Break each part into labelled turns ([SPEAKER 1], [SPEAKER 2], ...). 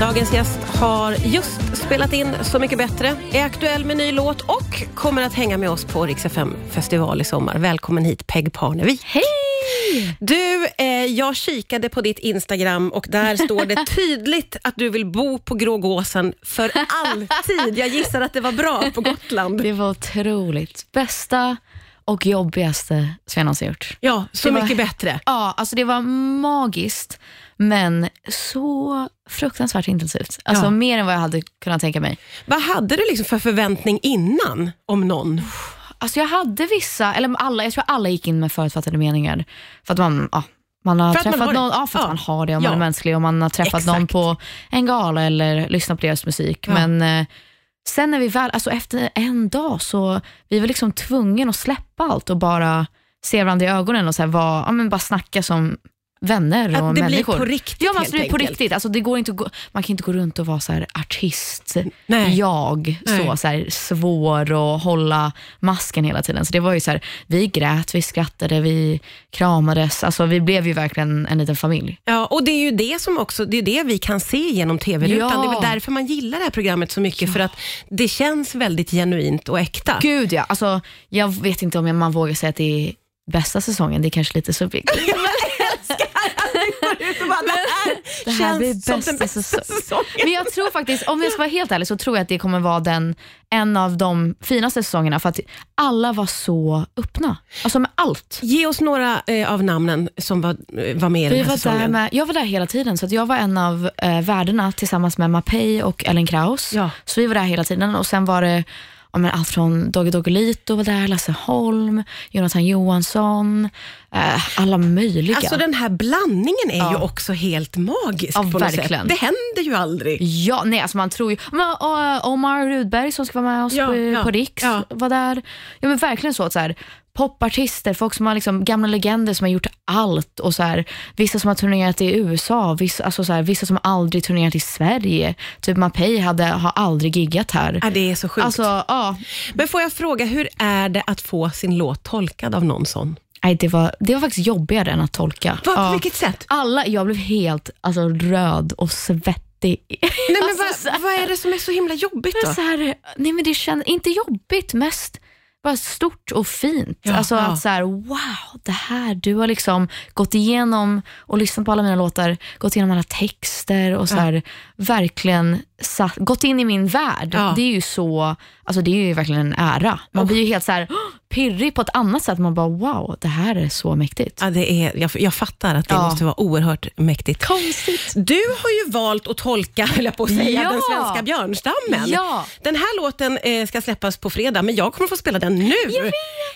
[SPEAKER 1] Dagens gäst har just spelat in Så mycket bättre, är aktuell med ny låt och kommer att hänga med oss på Rix FM festival i sommar. Välkommen hit Peg Parnevik.
[SPEAKER 2] Hej!
[SPEAKER 1] Du, eh, jag kikade på ditt Instagram och där står det tydligt att du vill bo på Grågåsen för alltid. Jag gissar att det var bra på Gotland.
[SPEAKER 2] Det var otroligt. Bästa och jobbigaste som jag någonsin gjort.
[SPEAKER 1] Ja, så
[SPEAKER 2] Det var-
[SPEAKER 1] mycket bättre.
[SPEAKER 2] Ja, alltså det var magiskt, men så fruktansvärt intensivt. Alltså
[SPEAKER 1] Ja.
[SPEAKER 2] mer än vad jag hade kunnat tänka mig.
[SPEAKER 1] Vad hade du liksom för förväntning innan om någon?
[SPEAKER 2] Alltså jag hade vissa, eller alla, jag tror alla gick in med förutfattade meningar. För att man, ja, man har
[SPEAKER 1] att man
[SPEAKER 2] träffat
[SPEAKER 1] har
[SPEAKER 2] någon, ja, för att
[SPEAKER 1] Ja.
[SPEAKER 2] man har det och
[SPEAKER 1] Ja.
[SPEAKER 2] man är mänsklig och man har träffat
[SPEAKER 1] Exakt.
[SPEAKER 2] någon på en gala eller lyssnat på deras musik. Men eh, sen när vi väl, alltså efter en dag så vi var liksom tvungna att släppa allt och bara se varandra i ögonen och så här var, ja, men bara snacka som vänner och
[SPEAKER 1] Att det blir
[SPEAKER 2] människor.
[SPEAKER 1] på riktigt
[SPEAKER 2] Ja, men
[SPEAKER 1] helt
[SPEAKER 2] alltså, på riktigt. Alltså, det går inte gå, man kan inte gå runt och vara så här artist,
[SPEAKER 1] Nej.
[SPEAKER 2] jag,
[SPEAKER 1] Nej.
[SPEAKER 2] så, så här, svår att hålla masken hela tiden. Så det var ju så här, vi grät, vi skrattade, vi kramades. Alltså, vi blev ju verkligen en liten familj.
[SPEAKER 1] Ja, och det är ju det som också, det är det vi kan se genom TV-rutan.
[SPEAKER 2] Ja.
[SPEAKER 1] Det är väl därför man gillar det här programmet så mycket, för att det känns väldigt genuint och äkta.
[SPEAKER 2] Gud ja, alltså, jag vet inte om man vågar säga att det är bästa säsongen, det är kanske lite subjektivt. Det här blir
[SPEAKER 1] Känns som den
[SPEAKER 2] bästa
[SPEAKER 1] bästa
[SPEAKER 2] säsongen.
[SPEAKER 1] säsongen.
[SPEAKER 2] Men jag tror faktiskt, om jag ska vara helt ärlig, så tror jag att det kommer vara den, en av de finaste säsongerna för att alla var så öppna. Alltså med allt.
[SPEAKER 1] Ge oss några eh, av namnen som var, eh, var med i
[SPEAKER 2] Vi
[SPEAKER 1] den här
[SPEAKER 2] var där
[SPEAKER 1] säsongen.
[SPEAKER 2] med, jag var där hela tiden, så att jag var en av eh, värdarna tillsammans med Mapei och Ellen Kraus.
[SPEAKER 1] Ja.
[SPEAKER 2] Så vi var där hela tiden och sen var det ja, men allt från Dogge Doggelito var där, Lasse Holm, Jonathan Johansson, eh, alla möjliga.
[SPEAKER 1] Alltså den här blandningen är
[SPEAKER 2] Ja.
[SPEAKER 1] ju också helt magisk
[SPEAKER 2] Ja,
[SPEAKER 1] på något
[SPEAKER 2] verkligen.
[SPEAKER 1] sätt. Det händer ju aldrig.
[SPEAKER 2] Ja, nej, alltså man tror ju... Men, och, Omar Rudberg som ska vara med oss
[SPEAKER 1] Ja,
[SPEAKER 2] på,
[SPEAKER 1] ja,
[SPEAKER 2] på Riks var där. Ja, men verkligen så att så här, popartister, folk som har liksom, gamla legender som har gjort allt och så här, vissa som har turnerat i USA, vissa, alltså så här, vissa som aldrig turnerat i Sverige. Typ Mapei hade, har aldrig giggat här.
[SPEAKER 1] Ja, det är så sjukt.
[SPEAKER 2] Alltså, ja.
[SPEAKER 1] Men får jag fråga, hur är det att få sin låt tolkad av någon sån?
[SPEAKER 2] Nej, det, var, det var faktiskt jobbigare än att tolka.
[SPEAKER 1] Va, På
[SPEAKER 2] Ja.
[SPEAKER 1] vilket sätt?
[SPEAKER 2] Alla, jag blev helt alltså, röd och svettig.
[SPEAKER 1] Nej, men
[SPEAKER 2] Alltså, så
[SPEAKER 1] vad, vad är det som är så himla jobbigt då?
[SPEAKER 2] Så här, nej men det känns inte jobbigt, mest bara stort och fint.
[SPEAKER 1] Ja,
[SPEAKER 2] alltså
[SPEAKER 1] ja.
[SPEAKER 2] att så här, wow, det här, du har liksom gått igenom och lyssnat på alla mina låtar, gått igenom alla texter och så här, verkligen satt, gått in i min värld. Det är ju så, alltså det är ju verkligen en ära. Man blir ju helt så här! Pirrig på ett annat sätt. Man bara, wow, det här är så mäktigt.
[SPEAKER 1] Ja, det är, jag, jag fattar att det
[SPEAKER 2] Ja.
[SPEAKER 1] måste vara oerhört mäktigt.
[SPEAKER 2] Konstigt.
[SPEAKER 1] Du har ju valt att tolka, höll jag på att säga,
[SPEAKER 2] Ja.
[SPEAKER 1] den svenska björnstammen.
[SPEAKER 2] Ja.
[SPEAKER 1] Den här låten eh, ska släppas på fredag, men jag kommer få spela den nu.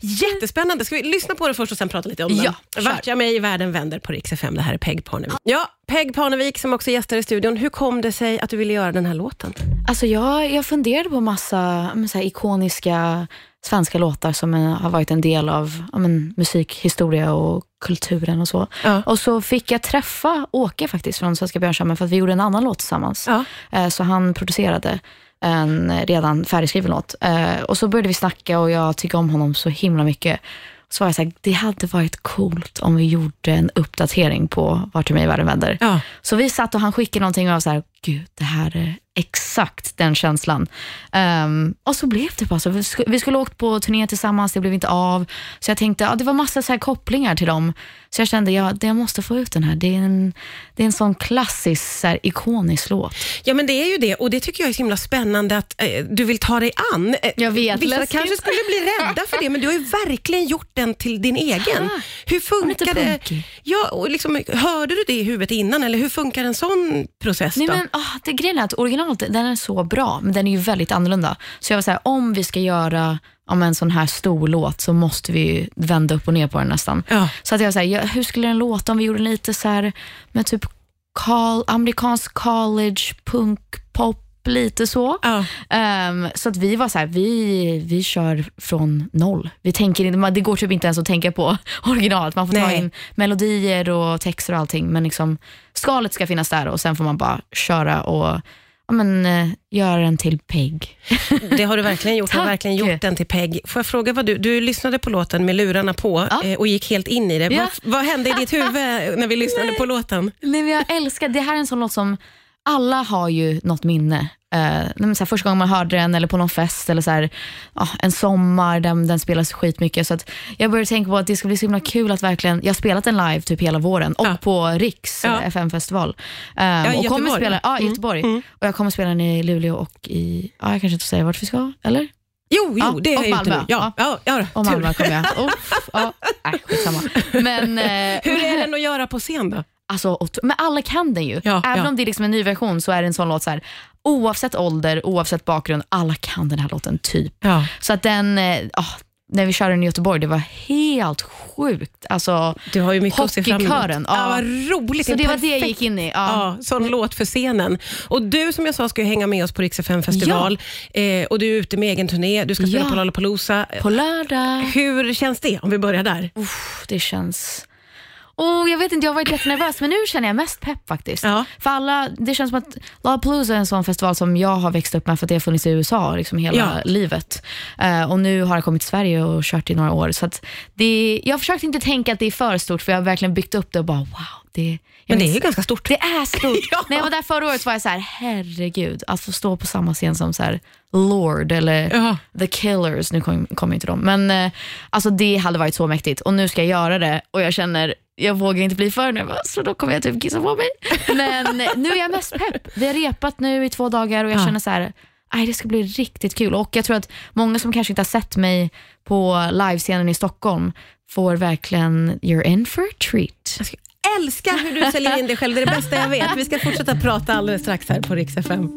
[SPEAKER 1] Jättespännande. Ska vi lyssna på den först och sen prata lite om
[SPEAKER 2] Ja,
[SPEAKER 1] den? Vart jag mig i världen vänder på Rix FM. Det här är Peg Parnevik. Ja, Peg Parnevik som också gästar i studion. Hur kom det sig att du ville göra den här låten?
[SPEAKER 2] Alltså jag, jag funderade på massa så ikoniska svenska låtar som har varit en del av ja, men, musikhistoria och kulturen och så.
[SPEAKER 1] Ja.
[SPEAKER 2] Och så fick jag träffa Åke faktiskt från Svenska Björnstammen för att vi gjorde en annan låt tillsammans.
[SPEAKER 1] Ja.
[SPEAKER 2] Eh, Så han producerade en redan färdigskriven låt. Eh, Och så började vi snacka och jag tycker om honom så himla mycket. Så var jag så här, det hade varit coolt om vi gjorde en uppdatering på Vart är mig världen vänder.
[SPEAKER 1] Ja.
[SPEAKER 2] Så vi satt och han skickade någonting och jag var så här, gud, det här är exakt den känslan. Ehm, och så blev det bara så. Vi sk- Vi skulle åkt på turné tillsammans, det blev inte av. Så jag tänkte, ja, det var massa så här kopplingar till dem. Så jag kände, ja, jag måste få ut den här. Det är en, det är en sån klassisk, så här, ikonisk låt.
[SPEAKER 1] Ja, men det är ju det och det tycker jag är så himla spännande att eh, du vill ta dig an. Eh,
[SPEAKER 2] Jag vet,
[SPEAKER 1] Vissa
[SPEAKER 2] läskigt.
[SPEAKER 1] kanske skulle bli rädda för det, men du har ju verkligen gjort den till din egen. Hur funkar det? Ja, och liksom, hörde du det i huvudet innan eller hur funkar en sån process
[SPEAKER 2] Nej,
[SPEAKER 1] då?
[SPEAKER 2] men, ah, det grejen är att originalet den är så bra, men den är ju väldigt annorlunda. Så jag var så här, om vi ska göra om en sån här stor låt så måste vi vända upp och ner på den nästan.
[SPEAKER 1] Ja.
[SPEAKER 2] Så att jag var så här, hur skulle den låta om vi gjorde lite så här med typ call, amerikansk college, punk, pop, lite så.
[SPEAKER 1] Ja.
[SPEAKER 2] Ehm, så att vi var så här, vi, vi kör från noll. Vi tänker, inte- det går typ inte ens att tänka på originalet. Man får ta
[SPEAKER 1] Nej.
[SPEAKER 2] in melodier och texter och allting, men liksom, skalet ska finnas där och sen får man bara köra och ja, men, eh, göra den till Peg.
[SPEAKER 1] Det har du verkligen gjort. Du har
[SPEAKER 2] Tack.
[SPEAKER 1] verkligen gjort den till Peg. Får jag fråga vad du, du lyssnade på låten med lurarna på
[SPEAKER 2] Ja.
[SPEAKER 1] eh, och gick helt in i det.
[SPEAKER 2] Ja.
[SPEAKER 1] Vad, vad hände i ditt huvud när vi lyssnade på låten?
[SPEAKER 2] Nej, men jag älskar, det här är en sån låt som alla har ju något minne. Men så första gången man hörde den eller på någon fest eller så här, ja, en sommar där den spelas skitmycket. Så jag började tänka på att det ska bli så himla kul att verkligen, jag har spelat den live typ hela våren och
[SPEAKER 1] Ja.
[SPEAKER 2] på Riks
[SPEAKER 1] Ja.
[SPEAKER 2] eh, FM-festival. Um,
[SPEAKER 1] i
[SPEAKER 2] och kommer
[SPEAKER 1] Göteborg.
[SPEAKER 2] spela, ja, i
[SPEAKER 1] Mm.
[SPEAKER 2] Göteborg.
[SPEAKER 1] Mm.
[SPEAKER 2] Och jag kommer spela den i Luleå och i, ja, jag kanske inte säger vart vi ska, eller?
[SPEAKER 1] Jo, jo
[SPEAKER 2] Ja,
[SPEAKER 1] det
[SPEAKER 2] och
[SPEAKER 1] är
[SPEAKER 2] Malmö.
[SPEAKER 1] inte. Ja, ja, ja,
[SPEAKER 2] Och. Malmö kommer jag. Uff, ja, nej, skitsamma. Men, eh,
[SPEAKER 1] Hur är den att göra på scen då?
[SPEAKER 2] Alltså, men alla kan den ju.
[SPEAKER 1] Ja,
[SPEAKER 2] Även
[SPEAKER 1] ja.
[SPEAKER 2] om det är liksom en ny version så är det en sån låt så här, oavsett ålder, oavsett bakgrund, alla kan den här låten typ.
[SPEAKER 1] Ja.
[SPEAKER 2] Så att den, ah, när vi körde den i Göteborg, det var helt sjukt. Alltså,
[SPEAKER 1] Du har ju mycket.
[SPEAKER 2] Hockeykören,
[SPEAKER 1] Ja,
[SPEAKER 2] ja.
[SPEAKER 1] vad roligt.
[SPEAKER 2] så det var det jag gick in i. Ja.
[SPEAKER 1] Ja, sån låt för scenen. Och du som jag sa ska ju hänga med oss på Rix festival eh, och du är ute med egen turné. Du ska spela
[SPEAKER 2] Ja.
[SPEAKER 1] på Lollapalooza.
[SPEAKER 2] På lördag.
[SPEAKER 1] Hur känns det om vi börjar där?
[SPEAKER 2] Uff, det känns... Oh, jag vet inte, jag har varit jättenervös men nu känner jag mest pepp faktiskt.
[SPEAKER 1] Ja.
[SPEAKER 2] För alla, det känns som att Lollapalooza är en sån festival som jag har växt upp med för att det har funnits i USA liksom hela
[SPEAKER 1] Ja.
[SPEAKER 2] livet. Eh, och nu har jag kommit till Sverige och kört i några år. Så det, jag har försökt inte tänka att det är för stort för jag har verkligen byggt upp det och bara wow. Det,
[SPEAKER 1] Men det är ju ganska stort.
[SPEAKER 2] det är stort.
[SPEAKER 1] Ja.
[SPEAKER 2] När jag var där förra året var jag så här, herregud, att få stå på samma scen som så här, Lord eller
[SPEAKER 1] Ja.
[SPEAKER 2] The Killers, nu kommer kom inte de, men eh, alltså det hade varit så mäktigt och nu ska jag göra det och jag känner, jag vågar inte bli för nervös så då kommer jag typ kissa på mig. Men nu är jag mest pepp. Vi har repat nu i två dagar och jag
[SPEAKER 1] Ja.
[SPEAKER 2] känner så här, aj, det ska bli riktigt kul och jag tror att många som kanske inte har sett mig på livescenen i Stockholm får verkligen, you're in for a treat.
[SPEAKER 1] Jag ska älska hur du säljer in dig själv. Det är det bästa jag vet. Vi ska fortsätta prata alldeles strax här på Rix FM.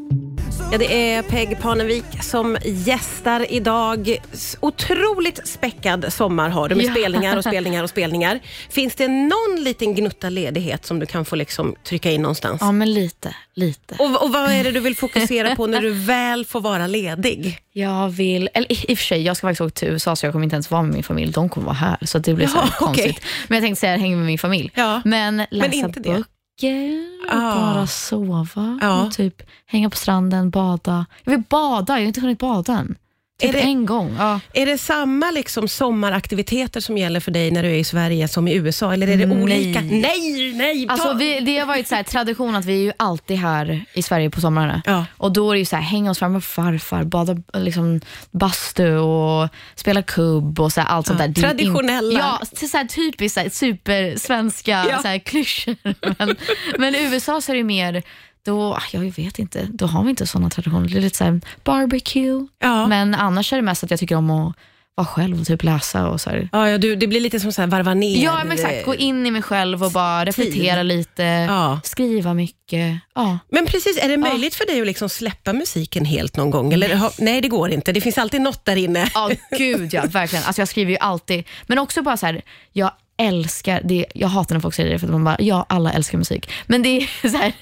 [SPEAKER 1] Ja, det är Peg Parnevik som gästar idag. Otroligt späckad sommar har du med
[SPEAKER 2] Ja.
[SPEAKER 1] spelningar och spelningar och spelningar. Finns det någon liten gnutta ledighet som du kan få liksom trycka in någonstans?
[SPEAKER 2] Ja men lite, lite.
[SPEAKER 1] Och, och vad är det du vill fokusera på när du väl får vara ledig?
[SPEAKER 2] Jag vill, eller i, och för sig, jag ska faktiskt åka till USA så jag kommer inte ens vara med min familj. De kommer vara här så det blir så
[SPEAKER 1] okej.
[SPEAKER 2] konstigt. Men jag tänkte säga hänga med min familj.
[SPEAKER 1] Ja.
[SPEAKER 2] Men läsa
[SPEAKER 1] inte det.
[SPEAKER 2] Böcker,
[SPEAKER 1] Ah.
[SPEAKER 2] bara sova,
[SPEAKER 1] Ja.
[SPEAKER 2] och typ hänga på stranden, bada. Jag vill bada, jag har inte hunnit bada än. Typ
[SPEAKER 1] Är det-
[SPEAKER 2] en gång. Ja.
[SPEAKER 1] Är det samma liksom sommaraktiviteter som gäller för dig när du är i Sverige som i USA? Eller är det
[SPEAKER 2] Nej.
[SPEAKER 1] olika? Nej, nej! ta-
[SPEAKER 2] Alltså, vi, det har varit så här, tradition att vi är ju alltid här i Sverige på somrarna.
[SPEAKER 1] Ja.
[SPEAKER 2] Och då är det ju så här, hänga oss fram med farfar, bada liksom, bastu och spela kubb och så här, allt sånt
[SPEAKER 1] Ja,
[SPEAKER 2] där. Det är
[SPEAKER 1] traditionella.
[SPEAKER 2] Ja, så så här, typiskt så här, supersvenska
[SPEAKER 1] Ja.
[SPEAKER 2] så här, klyschor. Men, men i USA så är det mer, då, jag vet inte, då har vi inte sådana traditioner. Det är lite så här, barbecue.
[SPEAKER 1] Ja.
[SPEAKER 2] Men annars är det mest att jag tycker om att vara själv och typ läsa och så här.
[SPEAKER 1] Ja, ja, du, det blir lite som så här varva ner.
[SPEAKER 2] Ja, men exakt. Gå in i mig själv och bara reflektera lite,
[SPEAKER 1] Ja.
[SPEAKER 2] skriva mycket. Ja.
[SPEAKER 1] Men precis, är det möjligt för dig att liksom släppa musiken helt någon gång? Eller, ha- nej, det går inte. Det finns alltid något där inne.
[SPEAKER 2] Ja, gud ja, verkligen. Alltså jag skriver ju alltid, men också bara så här, jag älskar, det, jag hatar när folk säger det för att man bara, ja alla älskar musik. Men det är så här,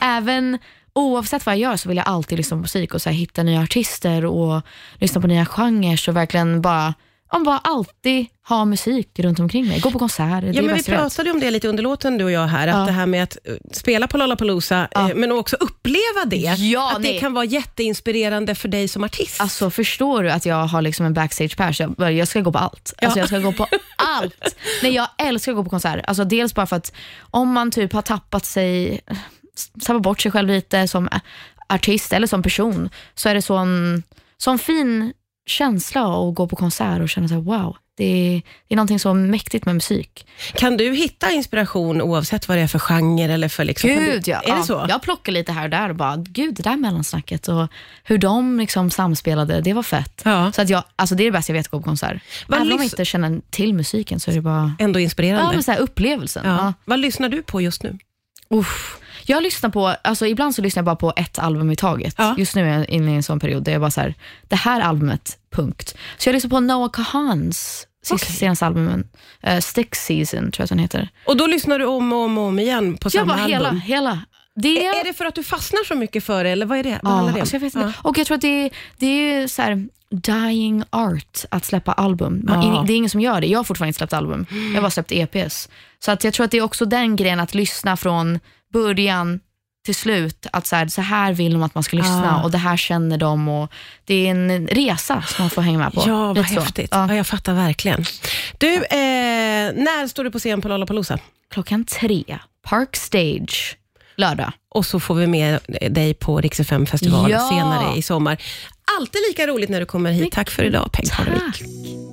[SPEAKER 2] även oavsett vad jag gör så vill jag alltid lyssna på musik och så här, hitta nya artister och lyssna på nya genrer och verkligen bara, ja, bara alltid ha musik runt omkring mig. Gå på konserter, det
[SPEAKER 1] Ja, men vi pratade om det lite under låten du och jag här, att
[SPEAKER 2] Ja.
[SPEAKER 1] det här med att eh, spela på Lollapalooza,
[SPEAKER 2] Ja.
[SPEAKER 1] eh, men också uppleva det.
[SPEAKER 2] Ja,
[SPEAKER 1] att det
[SPEAKER 2] nej.
[SPEAKER 1] kan vara jätteinspirerande för dig som artist.
[SPEAKER 2] Alltså förstår du att jag har liksom en backstage pass? Jag, bara, jag ska gå på allt. Alltså,
[SPEAKER 1] Ja.
[SPEAKER 2] Jag ska gå på allt. Nej, jag älskar att gå på konserter. Alltså, dels bara för att om man typ har tappat sig, tappat bort sig själv lite som artist eller som person, så är det sån, sån fin känsla att gå på konsert och känna så här, wow, det är, det är någonting så mäktigt med musik.
[SPEAKER 1] Kan du hitta inspiration oavsett vad det är för genre? Eller för liksom,
[SPEAKER 2] Gud
[SPEAKER 1] du,
[SPEAKER 2] ja.
[SPEAKER 1] Är
[SPEAKER 2] ja.
[SPEAKER 1] det så?
[SPEAKER 2] Jag plockar lite här och där och bara, gud det där mellansnacket och hur de liksom samspelade, det var fett.
[SPEAKER 1] Ja.
[SPEAKER 2] Så att jag, alltså det är det bästa jag vet, att gå på konsert.
[SPEAKER 1] Vad
[SPEAKER 2] Även om jag inte känner till musiken så är det bara
[SPEAKER 1] Ändå inspirerande.
[SPEAKER 2] ja, men så här, upplevelsen.
[SPEAKER 1] Ja. Vad lyssnar du på just nu?
[SPEAKER 2] Uff. Jag lyssnar på, alltså ibland så lyssnar jag bara på ett album i taget.
[SPEAKER 1] Ja.
[SPEAKER 2] Just nu är jag inne i en sån period där jag bara så här, det här albumet, punkt. Så jag lyssnar på Noah Kahans sista,
[SPEAKER 1] Okej.
[SPEAKER 2] senaste albumen, uh, Stick Season tror jag att den heter.
[SPEAKER 1] Och då lyssnar du om och om, och om igen på
[SPEAKER 2] Jag
[SPEAKER 1] samma
[SPEAKER 2] bara
[SPEAKER 1] album?
[SPEAKER 2] hela, hela. Det
[SPEAKER 1] Är det för att du fastnar så mycket för det, eller vad är det? Vad
[SPEAKER 2] Ja,
[SPEAKER 1] det
[SPEAKER 2] alltså jag vet
[SPEAKER 1] Ja.
[SPEAKER 2] inte. Och jag tror att det är, det är så här, dying art att släppa album. Man,
[SPEAKER 1] Ja.
[SPEAKER 2] Det är ingen som gör det. Jag har fortfarande inte släppt album. Jag har bara släppt EPs. Så att jag tror att det är också den grejen att lyssna från början till slut. Att så här, så här vill de att man ska lyssna
[SPEAKER 1] Ah.
[SPEAKER 2] och det här känner de. Och det är en resa som man får hänga med på.
[SPEAKER 1] Ja, vad
[SPEAKER 2] Lite
[SPEAKER 1] häftigt.
[SPEAKER 2] Ja.
[SPEAKER 1] Ja. jag fattar verkligen. Du, eh, när står du på scen på Lollapalooza?
[SPEAKER 2] Klockan tre, Park Stage. lördag.
[SPEAKER 1] Och så får vi med dig på Rix festival
[SPEAKER 2] Ja.
[SPEAKER 1] senare i sommar. Alltid lika roligt när du kommer hit. Tack för idag, Peg Parnevik.